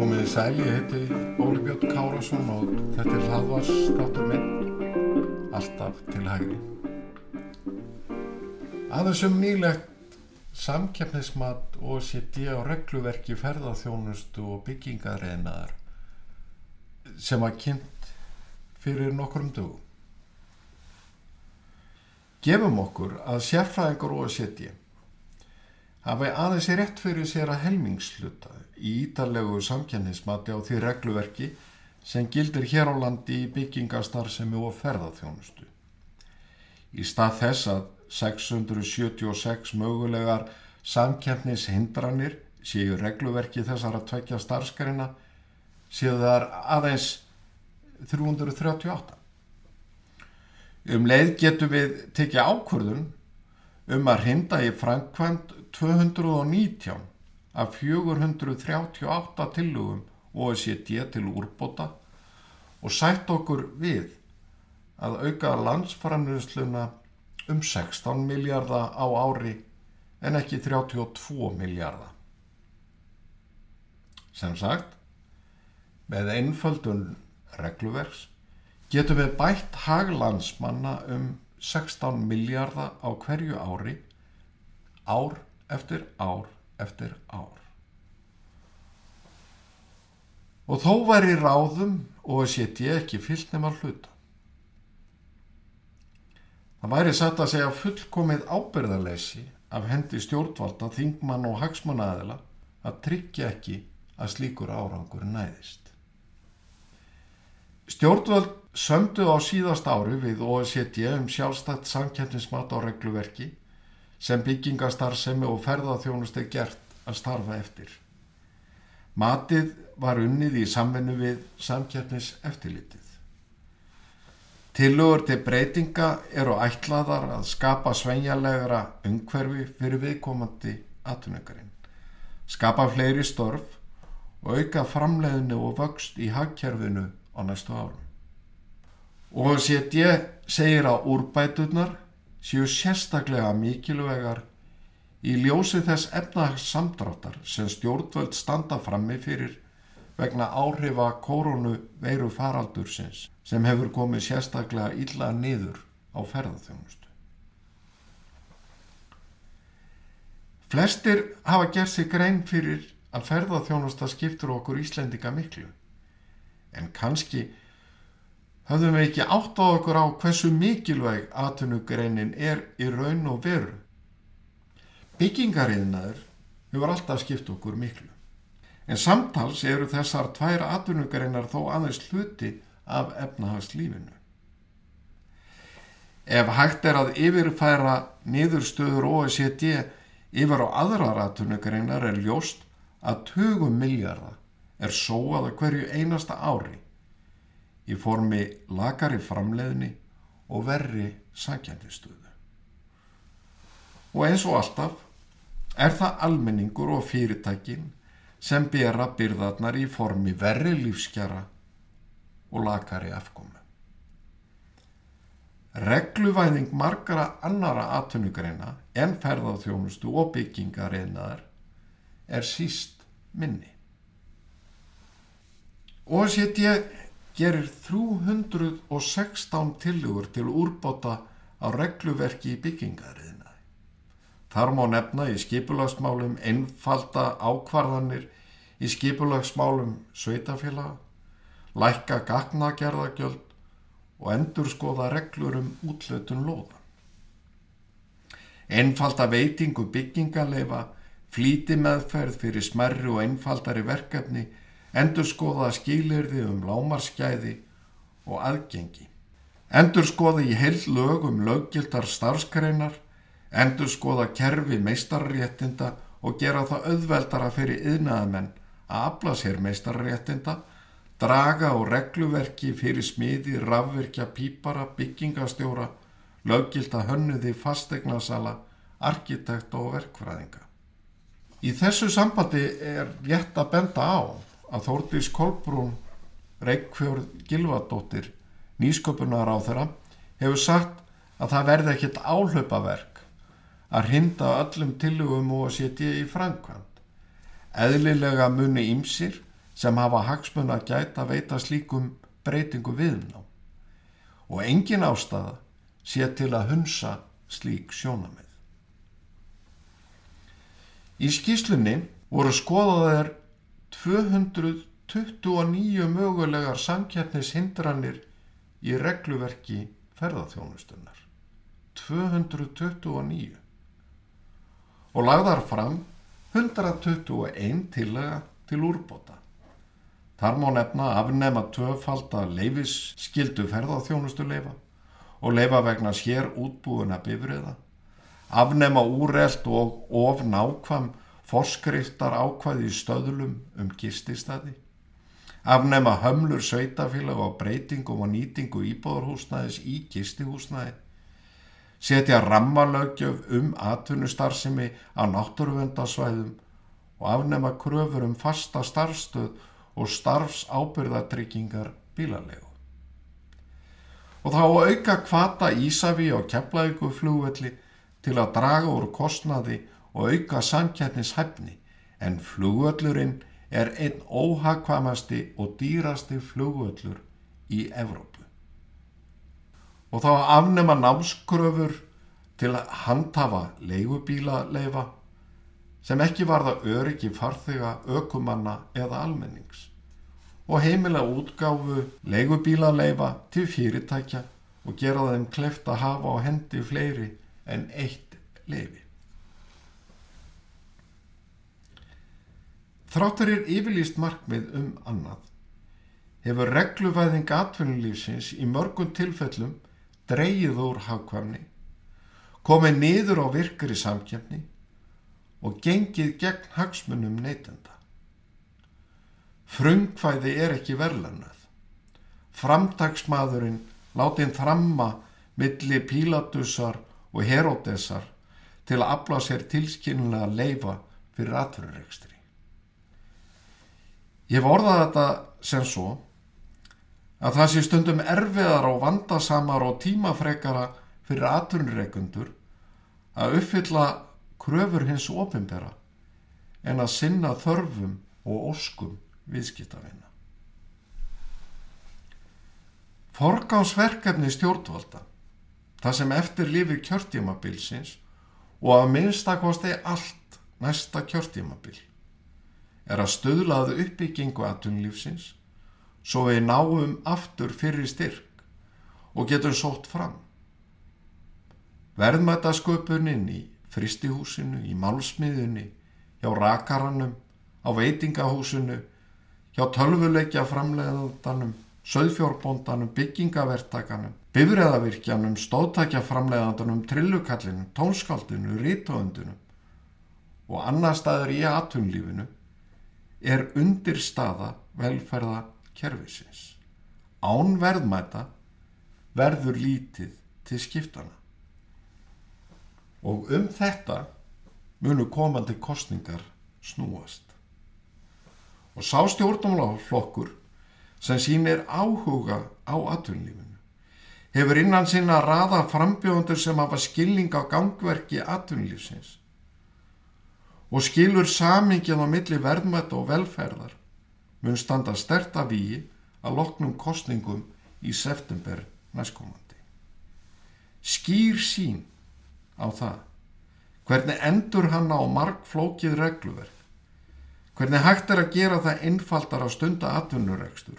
Komið í sæl, ég heiti Óli Björn Kárasson og þetta er hlaðvarsstáttur minn, alltaf til hægri. Aðeins um nýlegt samkeppnismat og setji á regluverki ferðarþjónustu og byggingarreinaðar sem var kynnt fyrir nokkrum dögum. Gefum okkur að sérfræðingar og setji hafi aðeins rétt fyrir sér að helmingsluta í ítalegu samkjæmnismati á því regluverki sem gildir hér á landi í byggingastarfsemi og ferðarþjónustu. Í stað þess að 676 mögulegar samkjæmnishindranir séu regluverki þessara tvekja starfskarina séu þar aðeins 338. Um leið getum við tekið ákvörðun um að hrinda í framkvæmt 219 af 438 tillögum OECD til úrbóta og sætt okkur við að auka landsframlýsluna um 16 miljardar á ári en ekki 32 miljardar. Sem sagt, með einföldun regluverks getum við bætt haglandsmanna um 16 miljardar á hverju ári, ár eftir ár eftir ár. Og þó væri ráðum og að setja ekki fyllt nema hluta. Það væri satt að segja fullkomið ábyrðarleysi af hendi stjórnvalda, þingmann og hagsmunnaðila að tryggja ekki að slíkur árangur næðist. Stjórnvald sömdu á síðast ári við OECD um sjálfstætt samkjæmtinsmat á regluverki sem byggingastarfsemi og ferðarþjónust er gert að starfa eftir. Matið var unnið í samvennu við samkjæmtis eftirlitið. Tillögur til breytinga eru ætlaðar að skapa svenjalegra umhverfi fyrir viðkomandi atvinningarinn, skapa fleiri störf og auka framleiðinu og vöxt í hagkerfinu á næstu árum. Og sétt ég segir að úrbætunar séu sérstaklega mikilvegar í ljósi þess efnasamdráttar sem stjórnvöld standa frammi fyrir vegna áhrifa koronu veiru faraldursins sem hefur komið sérstaklega illa niður á ferðarþjónustu. Flestir hafa gert sig grein fyrir að ferðarþjónusta skiptur okkur Íslendinga miklu en kannski höfðum við ekki átt á okkur á hversu mikilvæg atvinnugreinin er í raun og veru. Byggingariðnaður hefur alltaf skipt okkur miklu. En samtals eru þessar tvær atvinnugreinar þó aðeins hluti af efnahagslífinu. Ef hægt er að yfirfæra niðurstöður OECD yfir á aðrar atvinnugreinar er ljóst að 20 miljardar er sóað að hverju einasta ári í formi lagari framleiðni og verri sankjandistöðu. Og eins og alltaf er það almenningur og fyrirtækin sem bera byrðarnar í formi verri lífskjara og lagari afkomu. Regluvæðing margara annara atvinnugreina en ferðarþjónustu og byggingareynaðar er síst minni. Ég gerir 316 tilugur til úrbóta á regluverki í byggingariðnaði. Þar má nefna í skipulagsmálum einfalda ákvarðanir í skipulagsmálum sveitafélaga, lækka gagnagerðagjöld og endur skoða reglur um útlötun lóða. Einfalda veitingu byggingaleifa, flíti meðferð fyrir smerri og einfaldari verkefni endur skoða skilirði um lámarskæði og aðgengi. Endur skoða í heil lög um löggildar starfskreinar, endur skoða kerfi meistarréttinda og gera það auðveldara fyrir yðnaðamenn að afla sér meistarréttinda, draga og regluverki fyrir smiði, rafverkja, pípara, byggingastjóra, löggilda hönnuði, fastegnasala, arkitekta og verkfræðinga. Í þessu sambandi er rétt að benda á að Þórdís Kolbrún Reykjörð Gilvardóttir nýsköpunar á þeirra hefur sagt að það verði ekkit áhlaupaverk að hrinda öllum tillögum og að setja í framkvæmt. Eðlilega muni ímsir sem hafa hagsmun að gæta veita slíkum breytingu viðná og engin ástæða sé til að hunsa slík sjónamið. Í skýslunni voru skoðaðar 229 mögulegar samkjætnishindranir í regluverki ferðarþjónustunnar. 229 og lagðar fram 121 tillega til úrbóta. Þar má nefna afnema tvöfalda leifis skildu ferðarþjónustu leifa og leifa vegna sér útbúina bifriða, afnema úrelt og of nákvam forskriftar ákvaði í stöðlum um gististadi, afnema hömlur sveitafélag og breytingum og nýtingu íbúðarhúsnæðis í gistihúsnæði, setja rammalögjöf um atvinnustarfsemi á náttúruvendasvæðum og afnema kröfur um fasta starfstöð og starfs ábyrðatryggingar bílalegu. Og þá auka kvata Ísafi og keflavíku flugvelli til að draga úr kostnaði og auka samkjætnishæfni en flugvöllurinn er einn óhagkvamasti og dýrasti flugvöllur í Evrópu. Og þá afnema námskröfur til að handhafa leigubíla leifa sem ekki varða öryggi farþega, ökumanna eða almennings og heimila útgáfu leigubílaleifa til fyrirtækja og gera þeim kleft að hafa á hendi fleiri en eitt leifi. Þráttur er yfirlýst markmið um annað. Hefur regluvæðing atvinnulífsins í mörgum tilfellum dreyið úr hagkvæmni, komið niður á virkri samkjöfni og gengið gegn hagsmunum neytenda. Frungkvæði er ekki verðlannað. Framtagsmaðurinn látin þramma milli Pílatusar og Herodesar til að afla sér tilskynlega leifa fyrir atverðurekstri. Ég vorða þetta sem svo að það sé stundum erfiðar og vandasamar og tímafrekara fyrir atverðureikundur að uppfylla kröfur hins ofinbera en að sinna þörfum og óskum viðskiptavina. Forgánsverkefni stjórnvalda, það sem eftir lifi kjörtímabilsins og að minnstakosti allt næsta kjörtímabil, er að stöðlaðu uppbyggingu aðtunlífsins svo við náum aftur fyrir styrk og getum sótt fram. Verðmætasköpunin í fristihúsinu, í málsmiðunni, hjá rakarannum, á veitingahúsinu hjá tölvuleikja framleiðandanum, söðfjórbóndanum, byggingavertakanum, bifræðavirkjanum, stóðtækja framleiðandanum, trillukallinum, tónskaldinu, rítóundunum og annar staður í atunlífinu er undir staða velferða kervisins. Án verðmæta verður lítið til skiptana. Og um þetta munu komandi kostningar snúast og sá stjórnumláflokkur sem sínir áhuga á atvinnlífinu hefur innan sinna að raða frambjóðundur sem hafa skilning á gangverki atvinnlífsins og skilur samingið á milli verðmætt og velferðar mun standa sterta víi að loknum kostningum í september næstkomandi. Skýr sín á það hvernig endur hann á markflókið regluverk Hvernig hægt er að gera það einfaldar að stunda atvinnuregstur,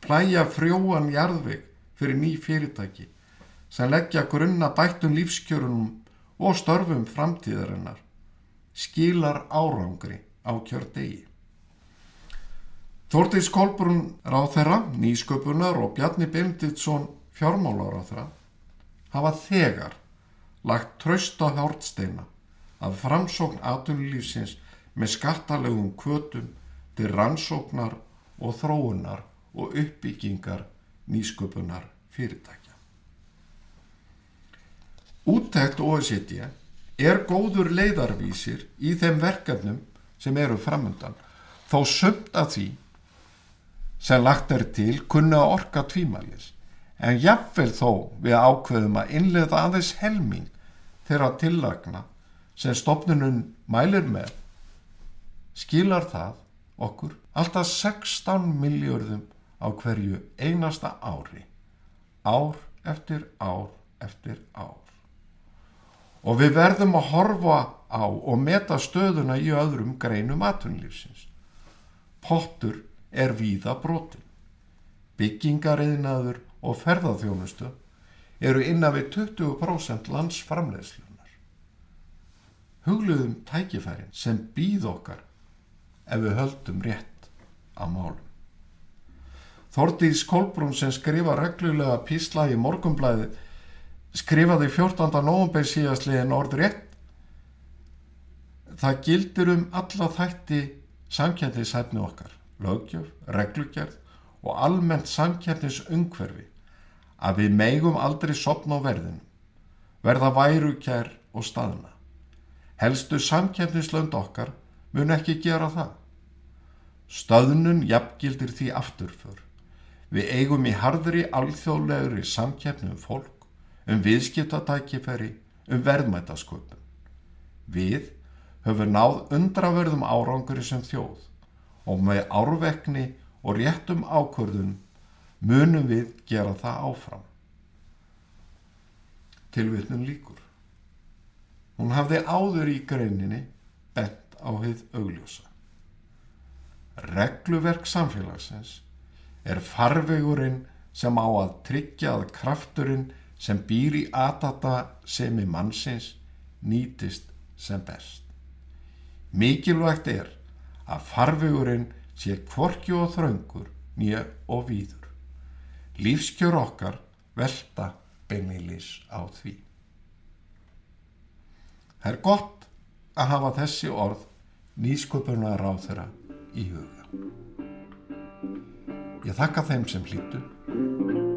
plæja frjóan jarðvig fyrir ný fyrirtæki sem leggja grunna bættum lífskjörunum og störfum framtíðarinnar, skilar árangri á kjördegi. Þórtís Kolbrún ráð þeirra, nýsköpunar og Bjarni Benditsson fjármálar á þeirra hafa þegar lagt trösta hjártsteina að framsókn atvinnulífsins með skattalegum kvötum til rannsóknar og þróunar og uppbyggingar nýsköpunar fyrirtækja. Úttækt OECD er góður leiðarvísir í þeim verkefnum sem eru framöndan þó sumt að því sem lagt er til kunna orka tvímælis. En jafnvel þó við ákveðum að innlega aðeins helming þeirra tillagna sem stopnunum mælir með skilar það okkur alltaf 16 miljörðum á hverju einasta ári ár eftir ár eftir ár. Og við verðum að horfa á og meta stöðuna í öðrum greinum atvinnlífsins pottur er víða brotin. Byggingariðnaður og ferðarþjónustu eru innan við 20% landsframlegslunar hugluðum tækifærin sem býð okkar ef við höldum rétt á málum. Þordís Kolbrún sem skrifa reglulega písla í morgumblæði skrifaði 14. november síðastliðin orð rétt. Það gildir um alla þætti samkjæmtisæfni okkar lögjöf, reglugjörð og almennt samkjæmtis umhverfi að við megum aldrei sopna á verðinu verða værukjær og staðna. Helstu samkjæmtislönd okkar mun ekki gera það. Stöðnun jafngildir því afturför. Við eigum í harðri alþjóðlegri samkeppnum fólk, um viðskiptatækifæri, um verðmætasköpun. Við höfum náð undraverðum árangur sem þjóð og með árvekni og réttum ákvörðun munum við gera það áfram. Tilvitnum líkur. Hún hafði áður í greininni bent á heið augljósa. Regluverk samfélagsins er farvegurinn sem á að tryggja að krafturinn sem býr í atata sem í mannsins nýtist sem best. Mikilvægt er að farvegurinn sé kvorki og þröngur nýja og víður. Lífskjör okkar velta beinilis á því. Það er gott að hafa þessi orð nýsköpuna ráð þeirra í huga. Ég þakka þeim sem hlýttu